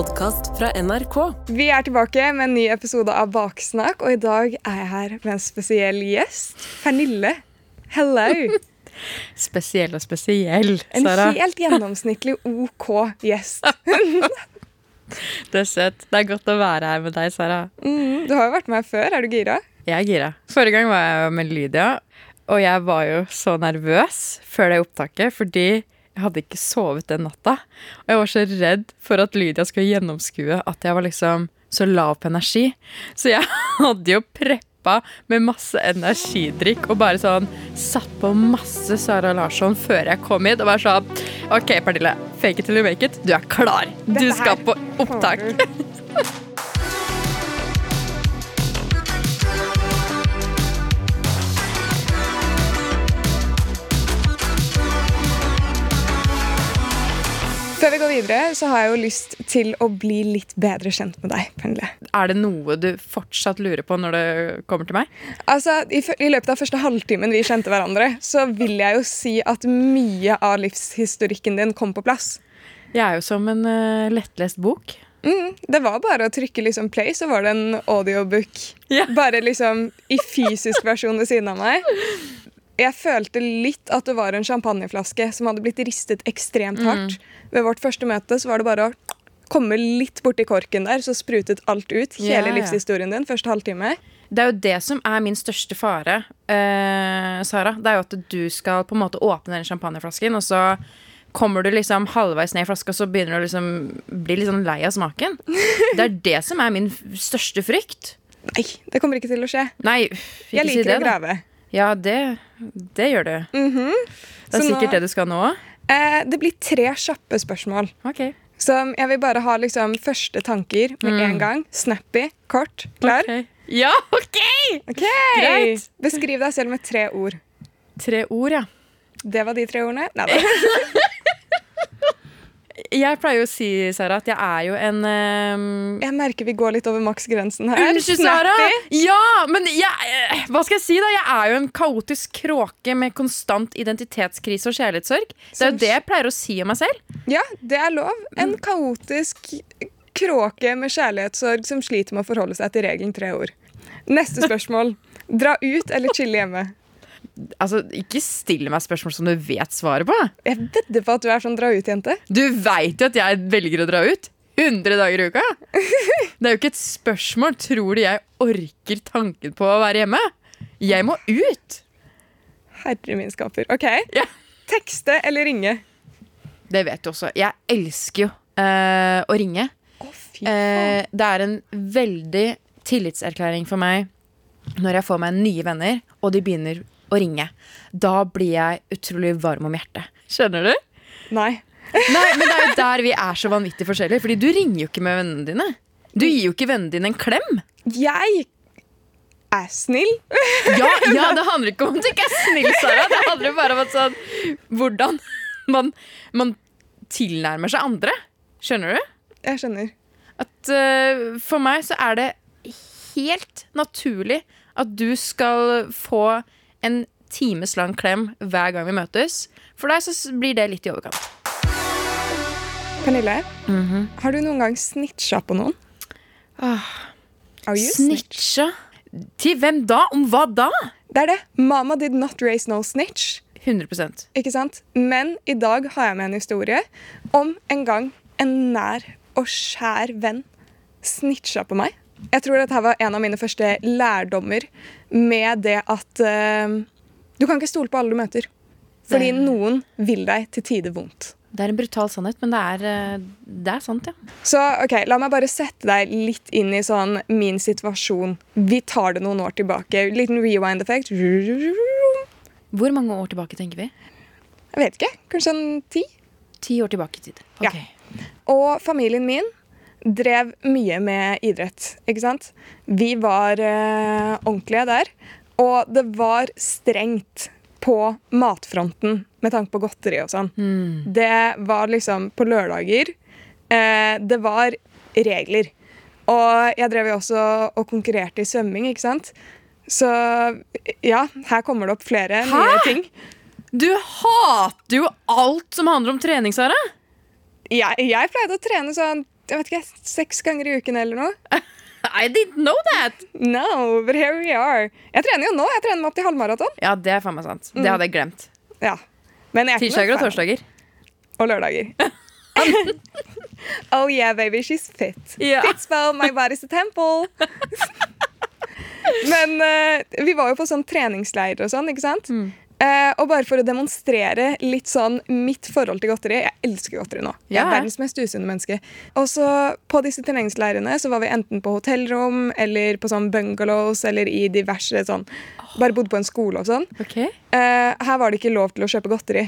podkast fra NRK. Vi er tilbake med en ny episode av Baksnakk, og i dag er jeg her med en spesiell gjest. Pernille. Hello. Spesiell og spesiell, Sara. En helt gjennomsnittlig OK gjest. Det er søtt. Det er godt å være her med deg, Sara. Mm, du har jo vært med her før. Er du gira? Jeg er gira. Forrige gang var jeg med Lydia, og jeg var jo så nervøs før det opptaket fordi jeg hadde ikke sovet den natta. Og jeg var så redd for at Lydia skulle gjennomskue at jeg var liksom så lav på energi. Så jeg hadde jo preppa med masse energidrikk og bare sånn satt på masse Sara Larsson før jeg kom hit og bare sånn OK, Pernille. Fake it till you make it. Du er klar. Du skal på opptak. Før vi går videre, så har jeg jo lyst til å bli litt bedre kjent med deg, Pernille. Er det noe du fortsatt lurer på når det kommer til meg? Altså, i, I løpet av første halvtimen vi kjente hverandre, så vil jeg jo si at mye av livshistorikken din kom på plass. Jeg er jo som en uh, lettlest bok. Mm, det var bare å trykke liksom play, så var det en audiobook. Yeah. Bare liksom i fysisk versjon ved siden av meg. Jeg følte litt at det var en champagneflaske som hadde blitt ristet ekstremt hardt. Ved vårt første møte så var det bare å komme litt borti korken der, så sprutet alt ut. Hele yeah. livshistorien din. Første halvtime. Det er jo det som er min største fare, eh, Sara. Det er jo at du skal på en måte åpne den champagneflasken, og så kommer du liksom halvveis ned i flaska, så begynner du å liksom bli litt sånn lei av smaken. Det er det som er min største frykt. Nei, det kommer ikke til å skje. Nei, Jeg si liker det, å grave. Ja, det, det gjør du. Mhm. Det er Så nå- sikkert det du skal nå. Eh, det blir tre kjappe spørsmål. Okay. Så jeg vil bare ha liksom første tanker med en gang. Snappy, kort, klar. Okay. Ja, OK! okay. Greit. Beskriv deg selv med tre ord. Tre ord, ja. Det var de tre ordene. Neida. Jeg pleier jo å si, Sara, at jeg er jo en um... Jeg merker vi går litt over maksgrensen her. Unnskyld, Sara! Ja, men jeg, eh, hva skal jeg si, da? Jeg er jo en kaotisk kråke med konstant identitetskrise og kjærlighetssorg. Det er jo det jeg pleier å si om meg selv. Ja, det er lov. En kaotisk kråke med kjærlighetssorg som sliter med å forholde seg til regelen tre ord. Neste spørsmål. Dra ut eller chille hjemme? Altså, Ikke still meg spørsmål som du vet svaret på. Jeg vedder på at du er sånn dra ut-jente. Du veit jo at jeg velger å dra ut. 100 dager i uka. Det er jo ikke et spørsmål. Tror du jeg orker tanken på å være hjemme? Jeg må ut. Herre min skaper. OK. Ja. Tekste eller ringe? Det vet du også. Jeg elsker jo uh, å ringe. Oh, Eh, det er en veldig tillitserklæring for meg når jeg får meg nye venner, og de begynner å ringe. Da blir jeg utrolig varm om hjertet. Skjønner du? Nei. Nei, men det er jo der vi er så vanvittig forskjellige. Fordi du ringer jo ikke med vennene dine. Du gir jo ikke vennene dine en klem. Jeg er snill. Ja, ja, det handler ikke om at du ikke er snill, Sara. Det handler bare om at sånn, hvordan man, man tilnærmer seg andre. Skjønner du? Jeg skjønner. At uh, for meg så er det helt naturlig at du skal få en times lang klem hver gang vi møtes. For deg så blir det litt i overkant. Pernille, Mhm. har du noen gang snitcha på noen? Ah? Snitcha? Til hvem da? Om hva da? Det er det. Mama did not raise no snitch. 100 Ikke sant? Men i dag har jeg med en historie om en gang en nær og skjær venn snitcha på meg. Jeg tror dette var en av mine første lærdommer med det at uh, du kan ikke stole på alle du møter. Fordi Det- noen vil deg til tider vondt. Det er en brutal sannhet, men det er, eh, det er sant, ja. Så ok, la meg bare sette deg litt inn i sånn min situasjon. Vi tar det noen år tilbake. Liten rewind effekt. Hvor mange år tilbake tenker vi? Jeg vet ikke. Kanskje en ti? Ti år tilbake i tid. Ja. Og familien min drev mye med idrett, ikke sant? Vi var eh, ordentlige der. Og det var strengt på matfronten med tanke på godteri og sånn. Det var liksom på lørdager. Eh, det var regler. Og jeg drev jo også og konkurrerte i svømming, ikke sant? Så ja, her kommer det opp flere nye ting. Du hater jo alt som handler om trening, Sara! Jeg, jeg pleide å trene sånn jeg vet ikke, seks ganger i uken eller noe. I didn't know that! No, but here we are. Jeg trener jo nå. Jeg trener meg opp til halvmaraton. Ja, det er faen meg sant. Det hadde jeg glemt. Ja. Er Tirsdager og torsdager. Og lørdager. oh yeah, baby, she's fit. Fits well, my body's a temple. Men uh, vi var jo på sånn treningsleir og sånn, ikke sant? Eh, og bare for å demonstrere litt sånn mitt forhold til godteri Jeg elsker godteri nå. Jeg er verdens mest usunne menneske. Og så på disse treningsleirene så var vi enten på hotellrom eller på sånn bungalows eller i diverse sånn Bare bodde på en skole og sånn. Okay. Eh, her var det ikke lov til å kjøpe godteri,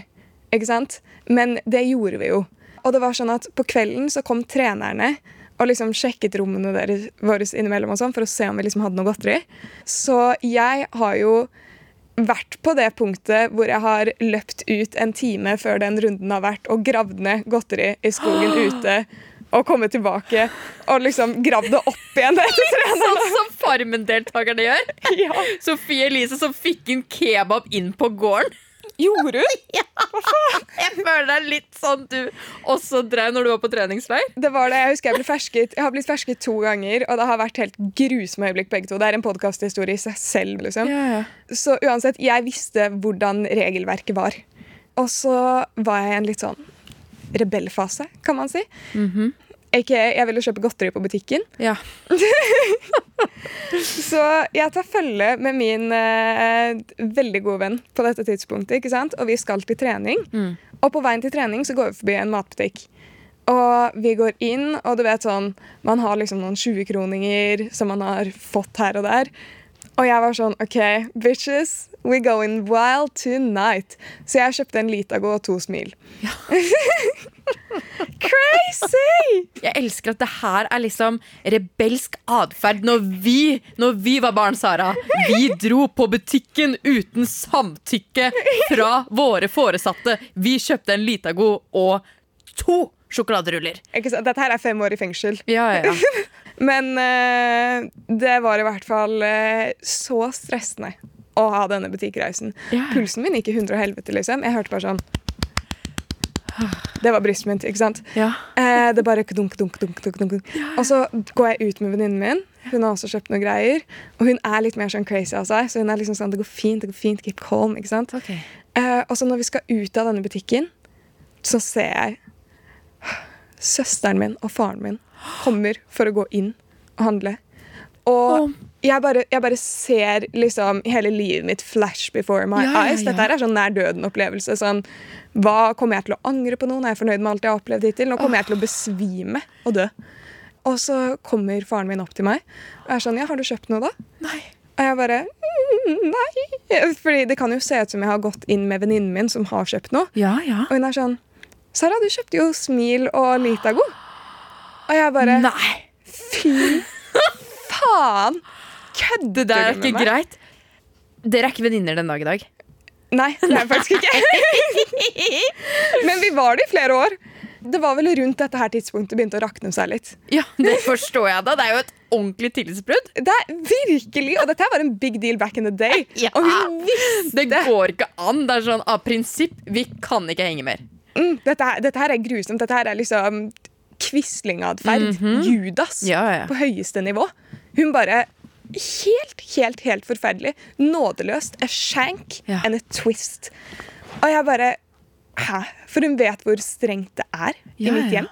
ikke sant? Men det gjorde vi jo. Og det var sånn at på kvelden så kom trenerne og liksom sjekket rommene deres, våre innimellom og sånn, for å se om vi liksom hadde noe godteri. Så jeg har jo vært på det punktet hvor jeg har løpt ut en time før den runden har vært, og gravd ned godteri i skogen ute. Og kommet tilbake og liksom gravd det opp igjen etter. Sånn som Farmen-deltakerne gjør. Ja. Sofie Elise som fikk en kebab inn på gården. Gjorde hun? Jeg føler det er litt sånn du også drev når du var på treningsleir. Det var det. Jeg husker jeg ble fersket Jeg har blitt fersket to ganger, og det har vært helt grusomme øyeblikk begge to. Det er en podkasthistorie i seg selv. liksom. Så uansett, jeg visste hvordan regelverket var. Og så var jeg i en litt sånn rebellfase, kan man si. Ikke, jeg ville kjøpe godteri på butikken. Ja. Så jeg tar følge med min eh, veldig gode venn på dette tidspunktet. ikke sant? Og vi skal til trening. Og på veien til trening så går vi forbi en matbutikk. Og vi går inn, og du vet sånn Man har liksom noen 20-kroninger som man har fått her og der. Og jeg var sånn OK, bitches, we going wild tonight. Så jeg kjøpte en Litago og to smil. Crazy! Jeg elsker at det her er liksom rebelsk atferd når vi, når vi var barn, Sara. Vi dro på butikken uten samtykke fra våre foresatte. Vi kjøpte en Litago og to sjokoladeruller. Dette her er fem år i fengsel. Ja, ja, ja. Men uh, det var i hvert fall uh, så stressende å ha denne butikkreisen. Ja. Pulsen min gikk i hundre og helvete, liksom. Jeg hørte bare sånn Det var brystet mitt, ikke sant? ja. Eh, det bare dunk, dunk, dunk, dunk, dunk. Og så går jeg ut med venninnen min. Hun har også kjøpt noen greier. Og hun er litt mer sånn crazy av seg, så hun er liksom sånn Det går fint, det går fint, keep calm. ikke sant? Okay. Eh, og så når vi skal ut av denne butikken, så ser jeg søsteren min og faren min kommer for å gå inn og handle. Og Åh. Jeg, bare, jeg bare ser liksom hele livet mitt flash before my Ja, eyes. Dette er sånn nær døden-opplevelse. Sånn, hva Kommer jeg til å angre på noen? Er jeg fornøyd med alt jeg har opplevd hittil? Nå kommer jeg til å besvime og dø. Og så kommer faren min opp til meg og er sånn Ja, har du kjøpt noe, da? Nei. Og jeg bare «Mm, Nei. Fordi det kan jo se ut som jeg har gått inn med venninnen min som har kjøpt noe. Ja, ja. Og hun er sånn Sara, du kjøpte jo Smil og Litago. Og jeg bare Nei. Fy faen! Kødder Det er ikke greit. Dere er ikke venninner den dag i dag. Nei, det er jeg faktisk ikke. Men vi var det i flere år. Det var vel rundt dette her tidspunktet begynte å rakne seg litt. Ja, Det forstår jeg da. Det er jo et ordentlig tillitsbrudd. Det er virkelig, Og dette var en big deal back in the day. Ja. Og hun visste Det går ikke an. Det er sånn av prinsipp. Vi kan ikke henge mer. mm, dette, her- dette her er grusomt. Dette her er liksom Quisling-atferd. Judas Ja, ja. på høyeste nivå. Hun bare Helt, helt, helt forferdelig. Nådeløst. A shank Ja. and a twist. Og jeg bare Hæ? For hun vet hvor strengt det er i Ja, mitt hjem.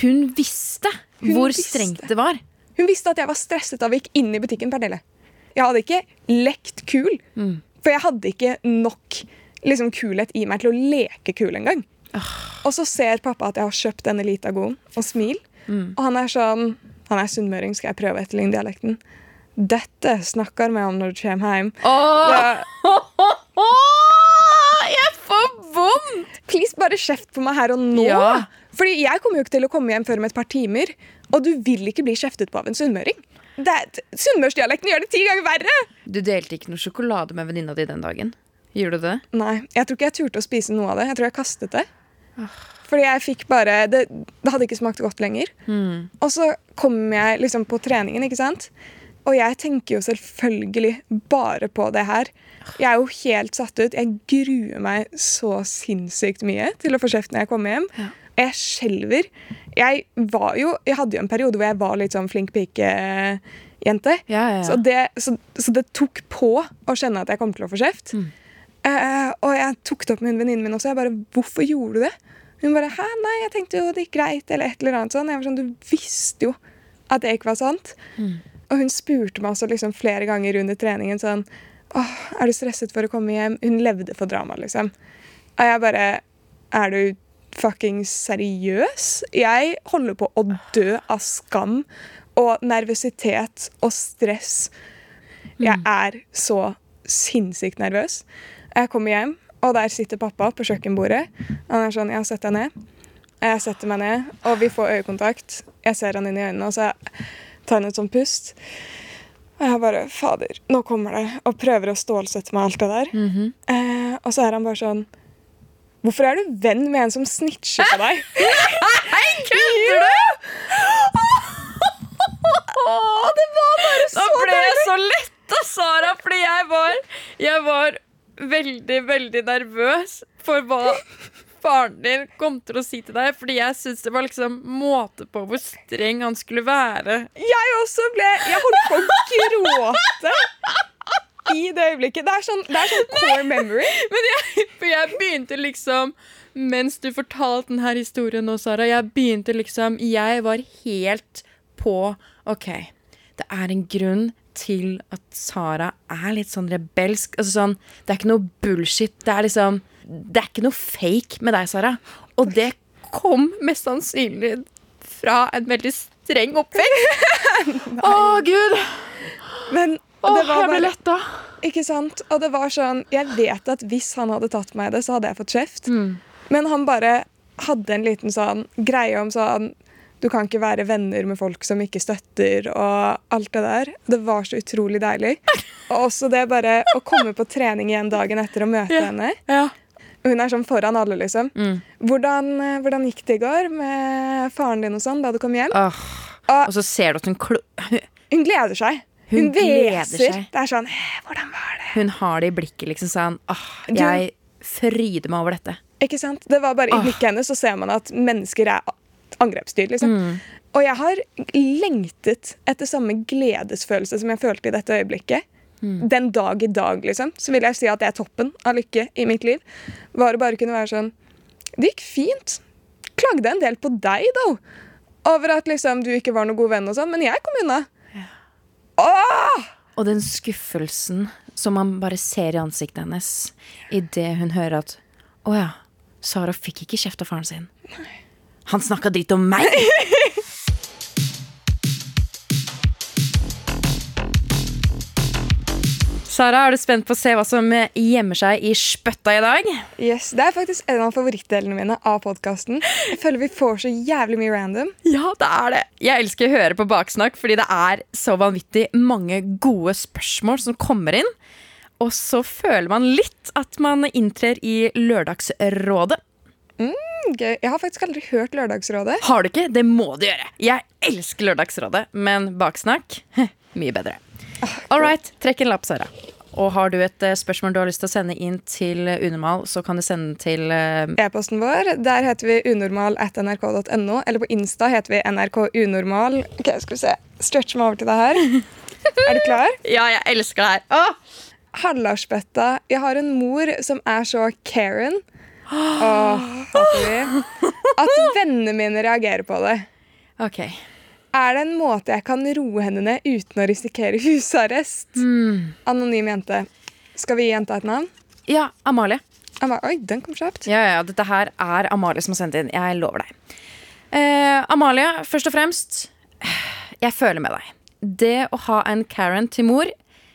Hun visste Hun hvor visste. strengt det var. Hun visste at jeg var stresset da vi gikk inn i butikken. Pernille. Jeg hadde ikke lekt kul, Mm. for jeg hadde ikke nok liksom, kulhet i meg til å leke kul engang. Og så ser pappa at jeg har kjøpt denne Litagoen og smil. Mm. Og han er sånn Han er sunnmøring, skal jeg prøve etterligndialekten. Dette snakker vi om når du kommer hjem. Åh, Ja, jeg får vondt! please, bare kjeft på meg her og nå. Ja. Fordi jeg kommer jo ikke til å komme hjem før om et par timer. Og du vil ikke bli kjeftet på av en sunnmøring. Sunnmørsdialekten gjør det ti ganger verre! Du delte ikke noe sjokolade med venninna di den dagen. Gjorde du det? Nei, jeg tror ikke jeg turte å spise noe av det. Jeg tror jeg kastet det. Fordi jeg fikk bare Det, det hadde ikke smakt godt lenger. Og så kom jeg liksom på treningen, ikke sant? Og jeg tenker jo selvfølgelig bare på det her. Jeg er jo helt satt ut. Jeg gruer meg så sinnssykt mye til å få kjeft når jeg kommer hjem. Jeg skjelver. Jeg Jeg hadde jo en periode hvor jeg var litt sånn flink pike-jente. Ja, ja, ja. Så, det, så, så det tok på å kjenne at jeg kom til å få kjeft. Mm. Uh, og jeg tok det opp med venninnen venninne min også. Jeg bare 'Hvorfor gjorde du det?' Hun bare 'Hæ, nei, jeg tenkte jo det gikk greit', eller et eller annet sånn. Jeg var sånn, Du visste jo at det ikke var sant. Mm. Og hun spurte meg også liksom flere ganger under treningen sånn Åh, er du stresset for å komme hjem? Hun levde for drama, liksom. Og jeg bare Er du fucking seriøs? Jeg holder på å dø av skam og nervøsitet og stress. Jeg er så sinnssykt nervøs. Jeg kommer hjem, og der sitter pappa på kjøkkenbordet. Han er sånn Ja, sett deg ned. Jeg setter meg ned, og vi får øyekontakt. Jeg ser han inn i øynene, og så tar han et sånt pust. Og jeg bare Fader, nå kommer det. Og prøver å stålsette meg alt det der. Mhm. eh, og så er han bare sånn Hvorfor er du venn med en som snitcher på deg? Nei, Kødder du?! det var bare Da ble jeg så letta, Sara, fordi jeg var, jeg var veldig, veldig nervøs for hva faren din kom til å si til deg. Fordi jeg syntes det var liksom måte på hvor streng han skulle være. Jeg også ble Jeg holdt på å gråte i det øyeblikket. Det er sånn, det er sånn core memory. Men jeg, for jeg begynte liksom Mens du fortalte denne historien nå, Sara, jeg begynte liksom Jeg var helt på OK, det er en grunn til at Sara er litt sånn rebelsk. Altså sånn, Det er ikke noe bullshit. Det er liksom Det er ikke noe fake med deg, Sara. Og det kom mest sannsynlig fra en veldig streng oppvekst. Å, gud! Men Å, det var jeg ble letta. Ikke sant? Og det var sånn Jeg vet at hvis han hadde tatt meg i det, så hadde jeg fått kjeft. Mm. Men han bare hadde en liten sånn greie om sånn Du kan ikke være venner med folk som ikke støtter, og alt det der. Det var så utrolig deilig. Og også det bare å komme på trening igjen dagen etter og møte Ja. henne. Ja. Hun er sånn foran alle, liksom. Mm. Hvordan, eh, hvordan gikk det i går med faren din og sånn da du kom hjem? Oh, Og Og så ser du at hun klo... Hun, gleder seg. Hun Hun, hveser. Det er sånn Hvordan var det? hun har det i blikket, liksom sånn Åh, oh, jeg fryder meg over dette. Ikke sant? Det var bare I blikket hennes så ser man at mennesker er angrepsdyr. liksom. Mm. Og jeg har lengtet etter samme gledesfølelse som jeg følte i dette øyeblikket. Mm. Den dag i dag, liksom. Så vil jeg si at det er toppen av lykke i mitt liv. Var å bare kunne være sånn Det gikk fint. Klagde en del på deg, da. Over at liksom du ikke var noen god venn, og sånn, men jeg kom unna. Åh! Og den skuffelsen som man bare ser i ansiktet hennes idet hun hører at Å ja, Sara fikk ikke kjeft av faren sin. Nei. Han snakka dritt om meg! Sara, er du spent på å se hva som gjemmer seg i spøtta i dag? Yes, Det er faktisk en av favorittdelene mine av podkasten. Jeg føler vi får så jævlig mye random. Ja, det er det. Jeg elsker å høre på baksnakk, fordi det er så vanvittig mange gode spørsmål som kommer inn. Og så føler man litt at man inntrer i Lørdagsrådet. Gøy. Jeg har faktisk aldri hørt Lørdagsrådet. Har du ikke? Det må du gjøre. Jeg elsker Lørdagsrådet, men baksnakk mye bedre. All right, trekk en lapp, Sara. Og har du et eh, spørsmål du har lyst til å sende inn til Unormal, så kan du sende den til eh, E-posten vår, der heter vi unormal at nrk.no. Eller på Insta heter vi nrkunormal. Ok, skal vi se. Stretch meg over til deg her. Er du klar? Ja, jeg elsker det her. Åh! Hallarsbøtta. Jeg har en mor som er så Karen. Åh, hater vi. At vennene mine reagerer på det. Ok. Er det en måte jeg kan roe henne ned uten å risikere husarrest? Anonym jente. Skal vi gi jenta et navn? Ja, Amalie. Han Oi, den kom kjapt. Ja, ja, dette her er Amalie som har sendt inn. Jeg lover deg. Eh, Amalie, først og fremst, jeg føler med deg. Det å ha en Karen til mor,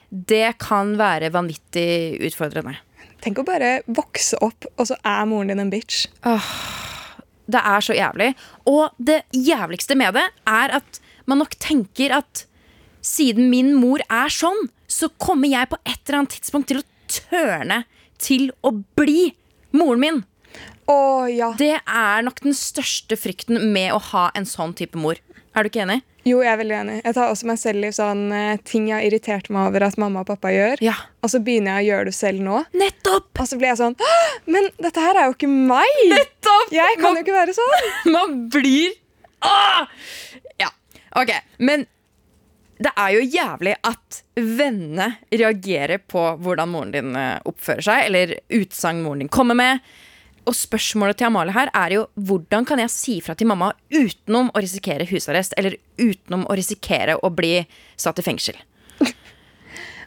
det kan være vanvittig utfordrende. Tenk å bare vokse opp, og så er moren din en bitch. Det er så jævlig. Og det jævligste med det er at man nok tenker at siden min mor er sånn, så kommer jeg på et eller annet tidspunkt til å tørne til å bli moren min. Å ja. Det er nok den største frykten med å ha en sånn type mor. Er du ikke enig? Jo, jeg er veldig enig. Jeg tar også meg selv i sånn eh, ting jeg har irritert meg over at mamma og pappa gjør. Ja. Og så begynner jeg å gjøre det selv nå. Nettopp! Og så blir jeg sånn Men dette her er jo ikke meg! Nettopp! Jeg kan jo ikke være sånn! Man blir ah! Ja, ok. Men det er jo jævlig at vennene reagerer på hvordan moren din eh, oppfører seg, eller utsagn moren din kommer med. Og spørsmålet til Amalie her er jo hvordan kan jeg si fra til mamma utenom å risikere husarrest, eller utenom å risikere å bli satt i fengsel?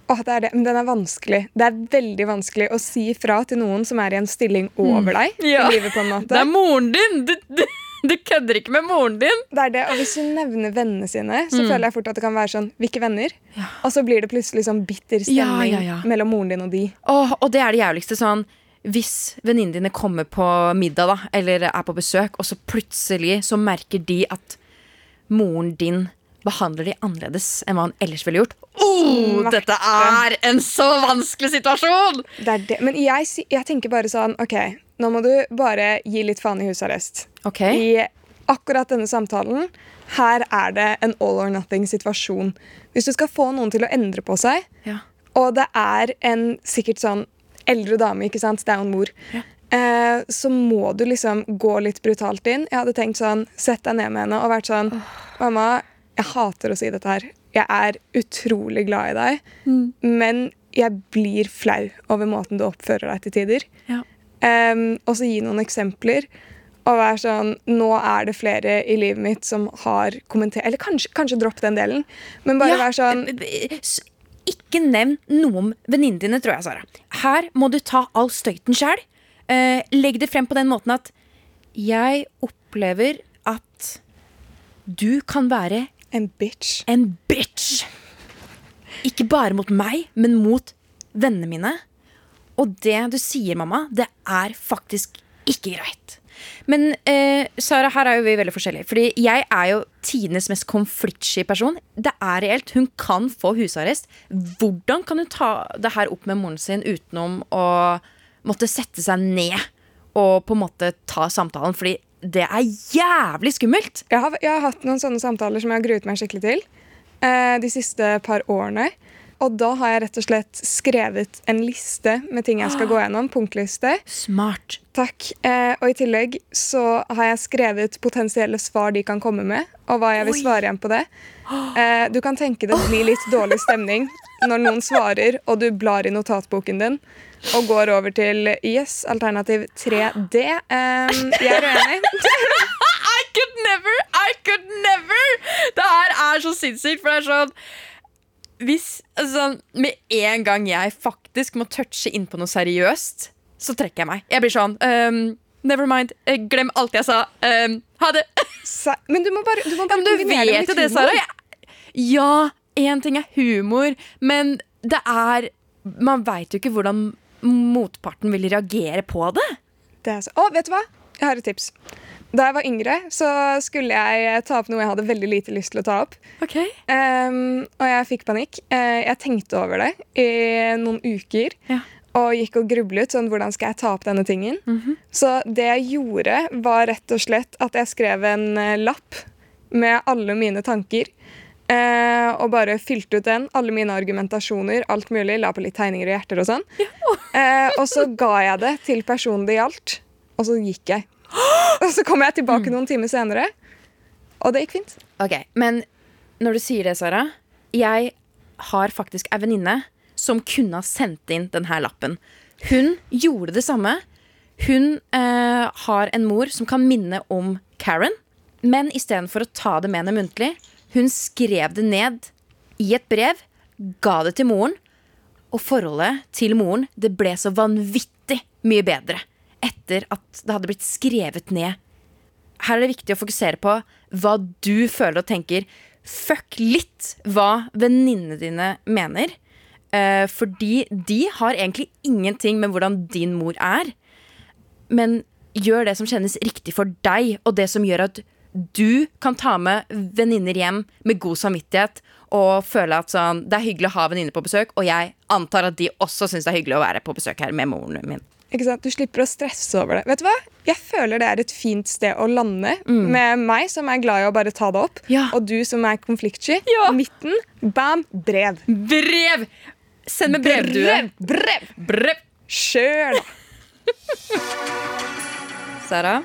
Åh, det er det. Men den er vanskelig. Det er veldig vanskelig å si fra til noen som er i en stilling over deg Mm. Ja. i livet. på en måte. Det er moren din! Du, du, du kødder ikke med moren din! Det er det, og Hvis hun nevner vennene sine, så Mm. føler jeg fort at det kan være sånn Hvilke venner? Og så blir det plutselig sånn bitter stemning ja, ja. mellom moren din og de. Åh, og det er det jævligste sånn Hvis venninnene dine kommer på middag da Eller er på besøk Og så plutselig så merker de at Moren din behandler de annerledes Enn hva han ellers ville gjort oh. Dette er en så vanskelig situasjon Det er det. Men jeg, jeg tenker bare sånn OK, nå må du bare gi litt faen i husarrest. Ok I akkurat denne samtalen her er det en all or nothing-situasjon. Hvis du skal få noen til å endre på seg, ja. og det er en sikkert sånn eldre dame, ikke sant, det er jo en mor, eh, så må du liksom gå litt brutalt inn. Jeg hadde tenkt sånn, sett deg ned med henne og vært sånn Mamma, jeg hater å si dette her. Jeg er utrolig glad i deg, men jeg blir flau over måten du oppfører deg til tider. Ja. Em, og så gi noen eksempler. Og være sånn Nå er det flere i livet mitt som har kommentert Eller kanskje, kanskje dropp den delen, men bare Ja, være sånn s- Ikke nevn noe om venninnene dine, tror jeg, Sara. Her må du ta all støyten sjæl. Eh, legg det frem på den måten at jeg opplever at du kan være en bitch. en bitch. Ikke bare mot meg, men mot vennene mine. Og det du sier, mamma, det er faktisk ikke greit. Men eh, Sara, her er jo vi veldig forskjellige. Fordi jeg er jo tidenes mest konfliktsky person. Det er reelt. Hun kan få husarrest. Hvordan kan hun ta det her opp med moren sin utenom å måtte sette seg ned og på en måte ta samtalen? Fordi det er jævlig skummelt. Jeg har, jeg har hatt noen sånne samtaler som jeg har gruet meg skikkelig til eh, de siste par årene. Og da har jeg rett og slett skrevet en liste med ting jeg skal gå gjennom. Punktliste. Smart. Takk. Eh, og i tillegg så har jeg skrevet potensielle svar de kan komme med, og hva jeg vil svare igjen på det. Eh, du kan tenke det blir litt dårlig stemning når noen svarer, og du blar i notatboken din og går over til yes, alternativ 3D. Eh, jeg er uenig. I could never! I could never! Det her er så sinnssykt, for det er sånn Hvis altså, Med en gang jeg faktisk må touche inn på noe seriøst, så trekker jeg meg. Jeg blir sånn um, Never mind. eh, Glem alt jeg sa. Um, ha det. Men du må bare, du må Ja, bare men du vet jo det, Sara. Ja, én ting er humor, men det er Man veit jo ikke hvordan motparten vil reagere på det. Det så. Å, vet du hva? Jeg har et tips. Da jeg var yngre, så skulle jeg ta opp noe jeg hadde veldig lite lyst til å ta opp. Ok Um, og jeg fikk panikk. Uh, jeg tenkte over det i noen uker. Ja. Og gikk og grublet sånn, hvordan skal jeg ta opp denne tingen. Så det jeg gjorde, var rett og slett at jeg skrev en eh, lapp med alle mine tanker. Uh, og bare fylte ut den. Alle mine argumentasjoner, alt mulig. La på litt tegninger og hjerter og sånn. Eh, og så ga jeg det til personen det gjaldt, og så gikk jeg. Og så kom jeg tilbake noen timer senere, og det gikk fint. Ok, Men når du sier det, Sara Jeg har faktisk ei venninne som kunne ha sendt inn denne lappen. Hun gjorde det samme. Hun eh, har en mor som kan minne om Karen. Men istedenfor å ta det med henne muntlig, hun skrev det ned i et brev, ga det til moren, og forholdet til moren det ble så vanvittig mye bedre etter at det hadde blitt skrevet ned her er det viktig å fokusere på hva du føler og tenker. Fuck litt hva venninnene dine mener. Eh, fordi de har egentlig ingenting med hvordan din mor er. Men gjør det som kjennes riktig for deg, og det som gjør at du kan ta med venninner hjem med god samvittighet og føle at sånn, det er hyggelig å ha venninner på besøk, og jeg antar at de også syns det er hyggelig å være på besøk her med moren min. Ikke sant? Du slipper å stresse over det. Vet du hva? Jeg føler det er et fint sted å lande med meg, som er glad i å bare ta det opp, Mm. Ja. og du som er konfliktsky. Ja. Midten, bam, brev. Brev! Send med brevdue. Brev! Brev! Kjør, da! Sara,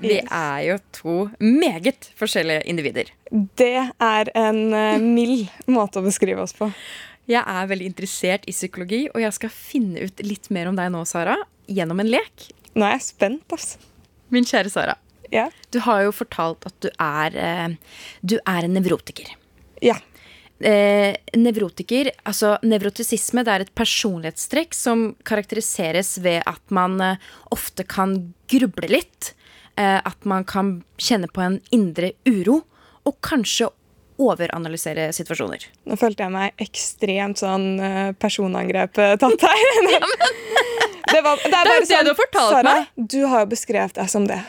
vi er jo to meget forskjellige individer. Det er en eh, mild måte å beskrive oss på. Jeg er veldig interessert i psykologi, og jeg skal finne ut litt mer om deg nå, Sara, gjennom en lek. Nå er jeg spent, altså. Min kjære Sara, Ja. du har jo fortalt at du er, eh, du er en nevrotiker. ja. Eh, nevrotiker, altså nevrotisisme, det er et personlighetstrekk som karakteriseres ved at man eh, ofte kan gruble litt. Eh, at man kan kjenne på en indre uro, og kanskje overanalysere situasjoner. Nå følte jeg meg ekstremt sånn eh, personangrep eh, tatt her. det, var, det er bare jo det sånn, du har fortalt Sara, meg. du har jo beskrevet deg som det.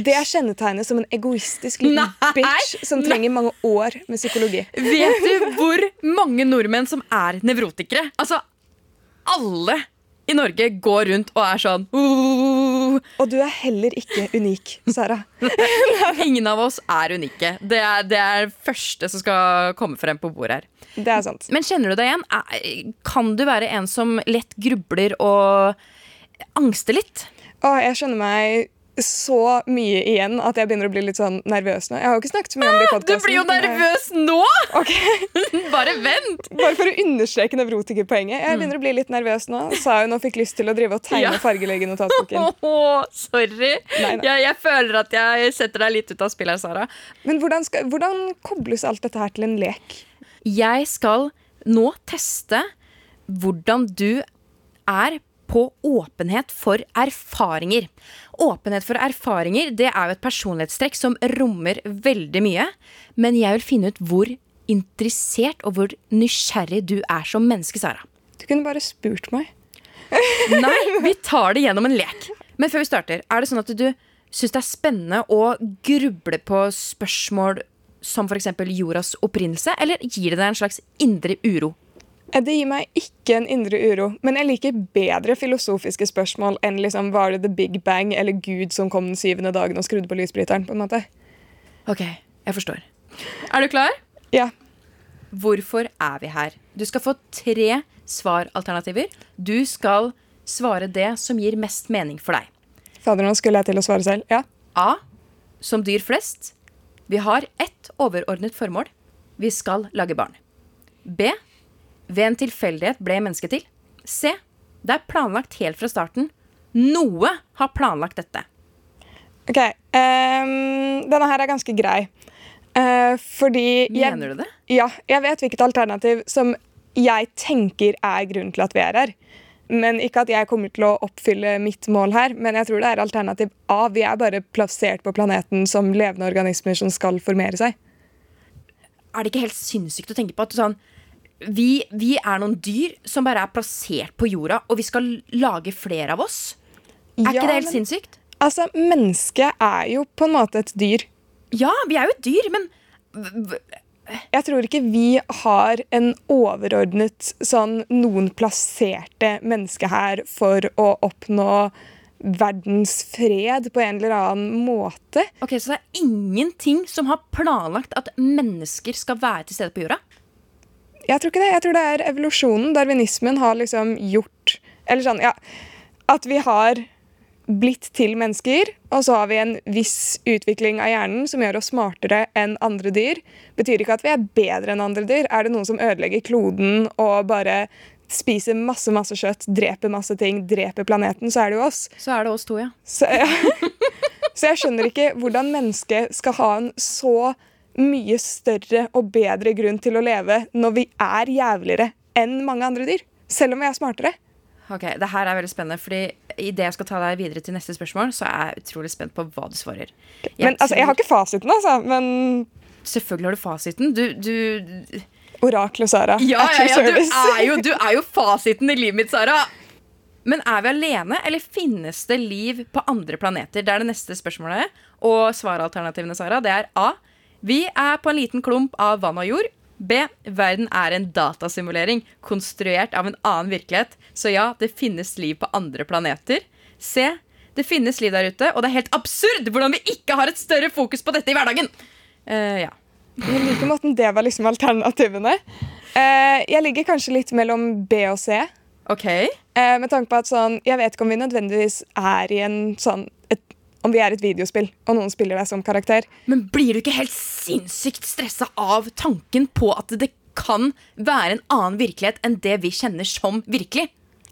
Det er kjennetegnet som en egoistisk liten Nei, bitch som trenger mange år med psykologi. Vet du hvor mange nordmenn som er nevrotikere? Altså, alle i Norge går rundt og er sånn «Uh». Og du er heller ikke unik, Sara. Ingen av oss er unike. Det er det er første som skal komme frem på bordet her. Det er sant. Men kjenner du deg igjen? Kan du være en som lett grubler og angster litt? Å, jeg skjønner meg så mye igjen at jeg begynner å bli litt sånn nervøs nå. Jeg har jo ikke snakket så mye om det i Du blir jo jeg- nervøs nå! Ok, Bare vent! Bare for å understreke nevrotikerpoenget. Jeg begynner å bli litt nervøs nå. Sa hun og fikk lyst til å drive og tegne Ja. fargelegge notatboken. Åh, sorry. Nei, nei. Jeg, jeg føler at jeg setter deg litt ut av spillet her, Sara. Men hvordan, skal, hvordan kobles alt dette her til en lek? Jeg skal nå teste hvordan du er på åpenhet for erfaringer. Åpenhet for erfaringer det er jo et personlighetstrekk som rommer veldig mye. Men jeg vil finne ut hvor interessert og hvor nysgjerrig du er som menneske, Sara. Du kunne bare spurt meg. Nei, vi tar det gjennom en lek. Men før vi starter, er det sånn at du syns det er spennende å gruble på spørsmål som f.eks. jordas opprinnelse, eller gir det deg en slags indre uro? Eh, Det gir meg ikke en indre uro, men jeg liker bedre filosofiske spørsmål enn liksom, var det the big bang eller Gud som kom den syvende dagen og skrudde på lysbryteren. på en måte. Ok, jeg forstår. Er du klar? Ja, Hvorfor er vi her? Du skal få tre svaralternativer. Du skal svare det som gir mest mening for deg. Fader, nå skulle jeg til å svare selv. Ja. A. Som dyr flest. Vi har ett overordnet formål. Vi skal lage barn. B. Ved en tilfeldighet ble mennesket til. C. Det er planlagt helt fra starten. Noe har planlagt dette. Ok, Um, denne her er ganske grei. Uh, fordi jeg, Mener du det? Ja, jeg vet hvilket alternativ som jeg tenker er grunnen til at vi er her. Men ikke at jeg kommer til å oppfylle mitt mål her. Men jeg tror det er alternativ A. Vi er bare plassert på planeten som levende organismer som skal formere seg. Er det ikke helt sinnssykt å tenke på at du sånn vi, vi er noen dyr som bare er plassert på jorda, og vi skal lage flere av oss? Er Ja, ikke det helt men- sinnssykt? Altså, Mennesket er jo på en måte et dyr. Ja, vi er jo et dyr, men Jeg tror ikke vi har en overordnet sånn noen plasserte menneske her for å oppnå verdens fred på en eller annen måte. Ok, Så det er ingenting som har planlagt at mennesker skal være til stede på jorda? Jeg tror ikke det. Jeg tror det er evolusjonen. Darwinismen har liksom gjort Eller sånn, ja At vi har blitt til mennesker, og så har vi en viss utvikling av hjernen som gjør oss smartere enn andre dyr. Betyr ikke at vi er bedre enn andre dyr. Er det noen som ødelegger kloden og bare spiser masse masse kjøtt, dreper masse ting, dreper planeten, så er det jo oss. Så er det oss to, ja. Så, ja. så jeg skjønner ikke hvordan mennesket skal ha en så mye større og bedre grunn til å leve når vi er jævligere enn mange andre dyr. Selv om vi er smartere. Ok, det her er veldig spennende, fordi idet jeg skal ta deg videre til neste spørsmål, så er jeg utrolig spent på hva du svarer. Jeg Men altså, Jeg har ikke fasiten, altså. Men Selvfølgelig har du fasiten. Du, du oraklet Sara. Ja, ja, ja du, er jo, du er jo fasiten i livet mitt, Sara. Men er vi alene, eller finnes det liv på andre planeter? Det er det neste spørsmålet. Og svaralternativene, Sara, det er A. Vi er på en liten klump av vann og jord. B. Verden er en datasimulering konstruert av en annen virkelighet. Så ja, det finnes liv på andre planeter. C. det finnes liv der ute, og det er helt absurd hvordan vi ikke har et større fokus på dette i hverdagen. Uh, ja. Jeg liker måten det var liksom alternativene. Uh, jeg ligger kanskje litt mellom B og C. Ok. Uh, med tanke på at sånn, Jeg vet ikke om vi nødvendigvis er i en sånn Om vi er et videospill, og noen spiller deg som karakter. Men blir du ikke helt sinnssykt stressa av tanken på at det kan være en annen virkelighet enn det vi kjenner som virkelig?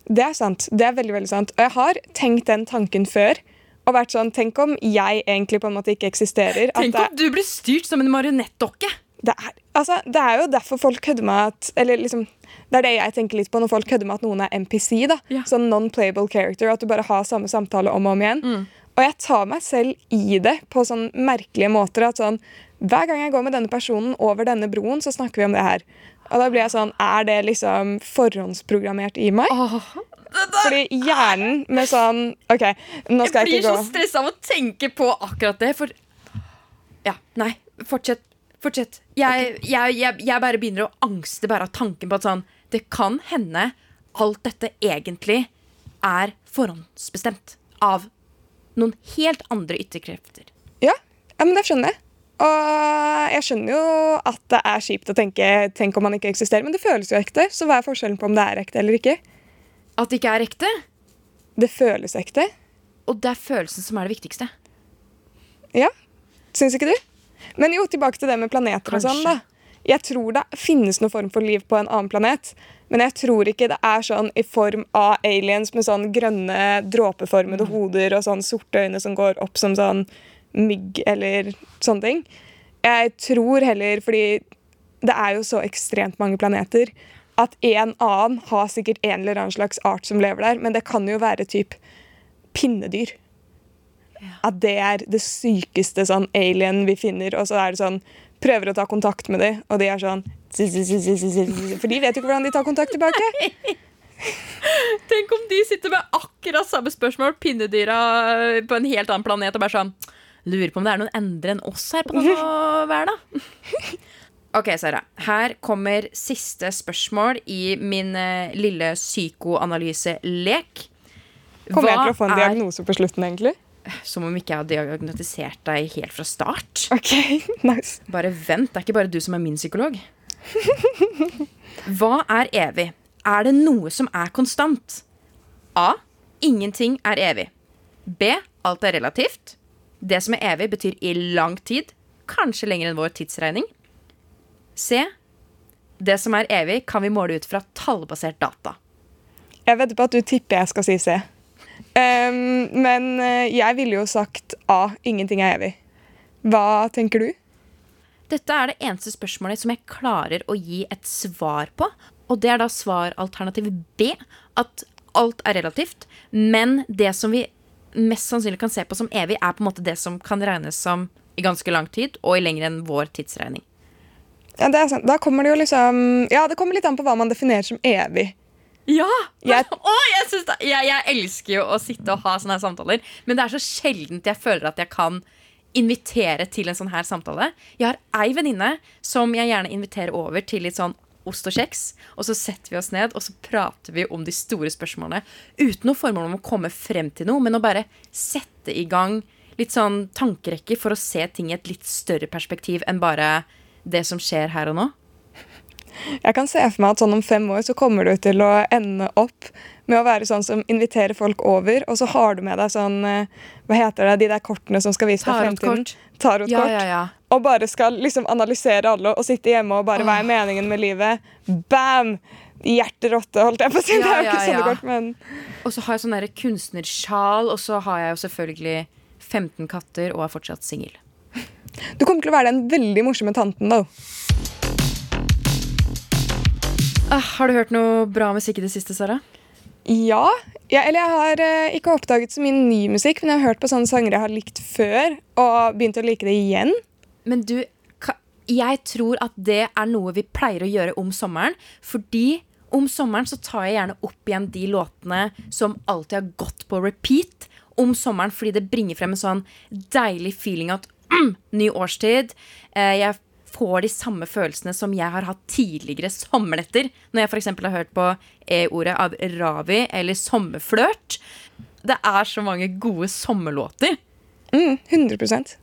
Det er sant. Det er veldig, veldig sant. Og jeg har tenkt den tanken før. Og vært sånn, Tenk om jeg egentlig på en måte ikke eksisterer. Tenk om du blir styrt som en marionettdokke. det er, altså, det er jo derfor folk kødder med at Eller liksom, det er det jeg tenker litt på når folk kødder med at noen er NPC. da Ja. Sånn non-playable character. At du bare har samme samtale om og om igjen. Og jeg tar meg selv i det på sånn merkelige måter. At sånn, Hver gang jeg går med denne personen over denne broen, så snakker vi om det her. Og da blir jeg sånn Er det liksom forhåndsprogrammert i meg? Fordi hjernen med sånn OK, nå skal Jeg ikke gå. jeg blir så stressa av å tenke på akkurat det, for Ja, nei, fortsett. Fortsett. Jeg, jeg, jeg, jeg bare begynner å angste bare av tanken på at sånn Det kan hende alt dette egentlig er forhåndsbestemt av noen helt andre ytterkrefter. Ja, ja, men det skjønner jeg. Og jeg skjønner jo at det er kjipt å tenke Tenk om man ikke eksisterer, men det føles jo ekte. Så hva er forskjellen på om det er ekte eller ikke? At det ikke er ekte. Det føles ekte. Og det er følelsen som er det viktigste. Ja. Syns ikke du? Men jo, tilbake til det med planeter og sånn, da. Jeg tror det finnes noen form for liv på en annen planet. Men jeg tror ikke det er sånn i form av aliens med sånn grønne, dråpeformede hoder og sånn sorte øyne som går opp som sånn mygg eller sånne ting. Jeg tror heller, fordi det er jo så ekstremt mange planeter, at en annen har sikkert en eller annen slags art som lever der, men det kan jo være typ pinnedyr. At det er det sykeste sånn alien vi finner, og så er det sånn Prøver å ta kontakt med dem, og de er sånn For de vet jo ikke hvordan de tar kontakt tilbake. Tenk om de sitter med akkurat samme spørsmål, pinnedyra på en helt annen planet, og bare sånn Lurer på om det er noen andre enn oss her på denne verden. Ok, Sara. Her kommer siste spørsmål i min eh, lille psykoanalyselek. Kommer jeg til å få en diagnose på slutten, egentlig? Som om ikke jeg har diagnostisert deg helt fra start. Ok, nice. Bare vent, det er ikke bare du som er min psykolog. Hva er evig? Er det noe som er konstant? A. Ingenting er evig. B. Alt er relativt. Det som er evig, betyr i lang tid. Kanskje lenger enn vår tidsregning. C. Det som er evig, kan vi måle ut fra tallbasert data. Jeg vedder på at du tipper jeg skal si C. Ehm, men eh, jeg ville jo sagt A. Ingenting er evig. Hva tenker du? Dette er det eneste spørsmålet som jeg klarer å gi et svar på. Og det er da svaralternativ B. At alt er relativt. Men det som vi mest sannsynlig kan se på som evig, er på en måte det som kan regnes som i ganske lang tid, og i lenger enn vår tidsregning. Ja, det er sant. Da kommer det jo liksom Ja, det kommer litt an på hva man definerer som evig. Ja! Jeg- oh, jeg, det, jeg, jeg elsker jo å sitte og ha sånne her samtaler, men det er så sjeldent jeg føler at jeg kan invitere til en sånn her samtale. Jeg har ei venninne som jeg gjerne inviterer over til litt sånn ost og kjeks, og så setter vi oss ned og så prater vi om de store spørsmålene uten noe formål om å komme frem til noe, men å bare sette i gang litt sånn tankerekker for å se ting i et litt større perspektiv enn bare det som skjer her og nå. Jeg kan se for meg at sånn om fem år så kommer du til å ende opp med å være sånn som inviterer folk over, og så har du med deg sånn eh, Hva heter det, de der kortene som skal vise deg fremtiden? Tarotkort. Ja, ja, ja. Og bare skal liksom analysere alle og sitte hjemme og bare hva er meningen med livet? Bam! Hjerterotte, holdt jeg på å si. det er jo ikke sånne kort, men Og så har jeg sånn der kunstnersjal, og så har jeg jo selvfølgelig 15 katter og er fortsatt singel. Du kommer til å være den veldig morsomme tanten, da. Ah, har du hørt noe bra musikk i det siste, Sara? Ja. ja eller jeg har uh, ikke oppdaget så mye ny musikk, men jeg har hørt på sånne sanger jeg har likt før, og begynt å like det igjen. Men du, jeg tror at det er noe vi pleier å gjøre om sommeren. Fordi om sommeren så tar jeg gjerne opp igjen de låtene som alltid har gått på repeat om sommeren, fordi det bringer frem en sånn deilig feeling at mm, ny årstid. Eh, jeg får de samme følelsene som jeg har hatt tidligere sommernetter. Når jeg f.eks. har hørt på E-ordet av Ravi eller Sommerflørt. det er så mange gode sommerlåter. Mm, 100%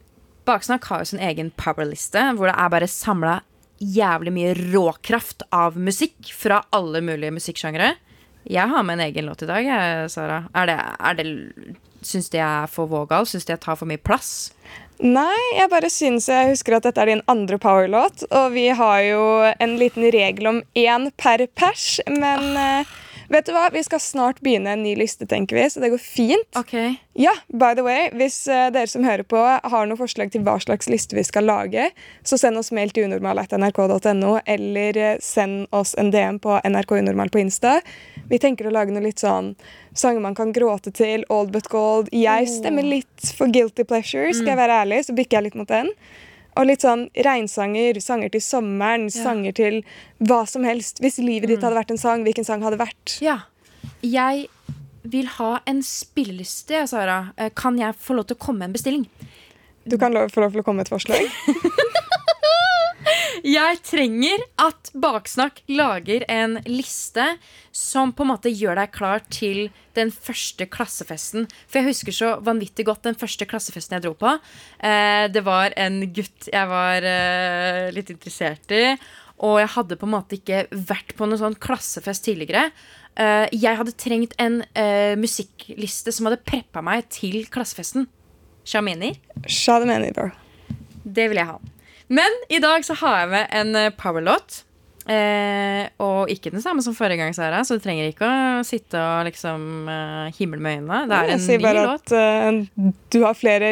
Baksnakk har jo sin egen powerliste, hvor det er bare samla jævlig mye råkraft av musikk fra alle mulige musikksjangere. Jeg har med en egen låt i dag, Sara. Er det, er det, Syns de jeg er for vågal? Syns de jeg tar for mye plass? Nei, jeg bare syns jeg husker at dette er din andre powerlåt. Og vi har jo en liten regel om én per pers, men eh, vet du hva? Vi skal snart begynne en ny liste, tenker vi, så det går fint. Ok. Ja, by the way, Hvis uh, dere som hører på har noen forslag til hva slags liste vi skal lage, så send oss mail til unormal.nrk.no, eller eh, send oss en DM på nrkunormal på Insta. Vi tenker å lage noe litt sånn sanger man kan gråte til, Old But Gold. Jeg stemmer litt for Guilty Pleasure, skal jeg være ærlig, så bikker jeg litt mot den. Og litt sånn regnsanger, sanger til sommeren, sanger til hva som helst. Hvis livet ditt hadde vært en sang, hvilken sang hadde vært? Ja. Jeg vil ha en spilleliste, Sara. Eh, Kan jeg få lov til å komme med en bestilling? Du kan få lov til å komme med et forslag. Jeg trenger at Baksnakk lager en liste som på en måte gjør deg klar til den første klassefesten. For jeg husker så vanvittig godt den første klassefesten jeg dro på. Eh, det var en gutt jeg var eh, litt interessert i. Og jeg hadde på en måte ikke vært på noen sånn klassefest tidligere. Eh, jeg hadde trengt en eh, musikkliste som hadde preppa meg til klassefesten. Shamini. Shamini, bro. Det vil jeg ha. Men i dag så har jeg med en eh, powerlåt. Eh, og ikke den samme som forrige gang, Sara, så du trenger ikke å sitte og liksom uh, himle med øynene. Det er en ny låt. Jeg sier bare at uh, du har flere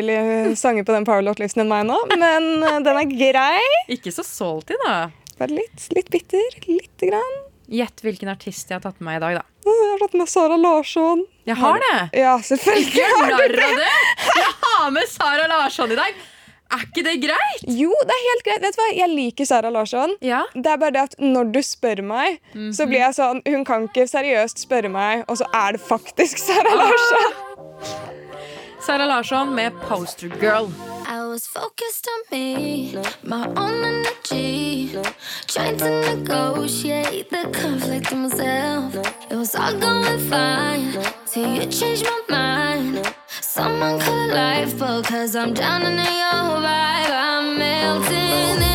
sanger på den powerlåt-listen enn meg nå, men eh, den er grei. Ikke så salty, da. Bare litt, litt bitter. Lite grann. Gjett hvilken artist jeg har tatt med meg i dag, da. Jeg har tatt med Sara Larsson. Jeg har det! Ja, selvfølgelig har du narr av det! Jeg har med Sara Larsson i dag! Er ikke det greit? Jo, det er helt greit. Vet du hva? Jeg liker Sara Larsson. Ja. Det er bare det at når du spør meg, så blir jeg sånn Hun kan ikke seriøst spørre meg, og så er det faktisk Sara Larsson. Sara Larsson med 'Poster Girl'. I was focused on me, my own energy, trying to negotiate the conflict in myself. It was all going fine till you changed my mind. Someone call lifeboat, cause I'm drowning in your vibe. I'm melting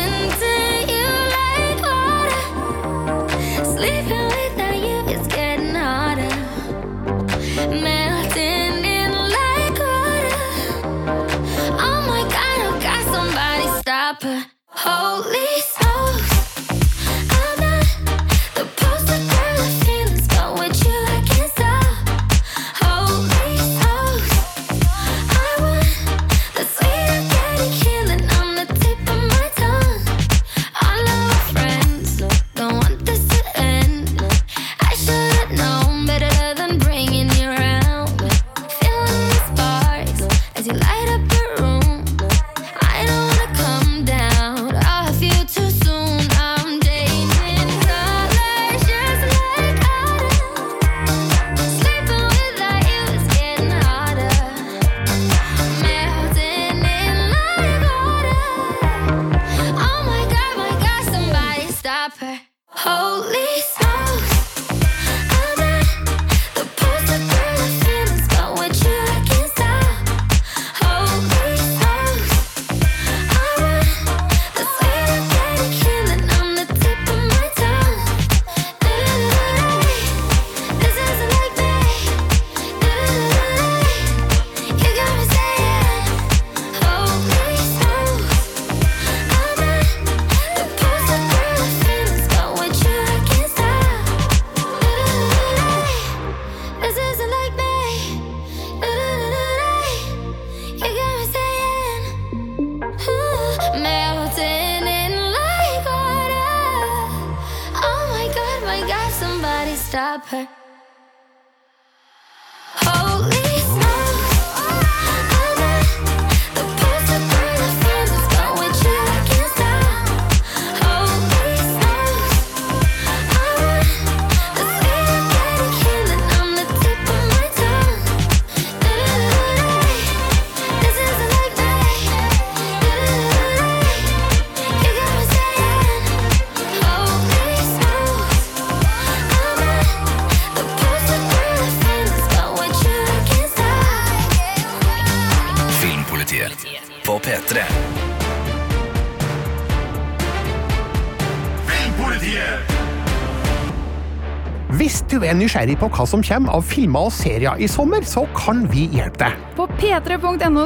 nysgjerrig på hva som kommer av filmer og serier i sommer, så kan vi hjelpe deg. På p3.no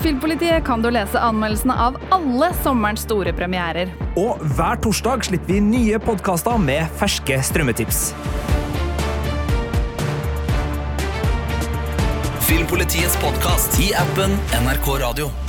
filmpolitiet kan du lese anmeldelsene av alle sommerens store premierer. Og hver torsdag slipper vi nye podkaster med ferske strømmetips. Filmpolitiets podkast i appen NRK Radio.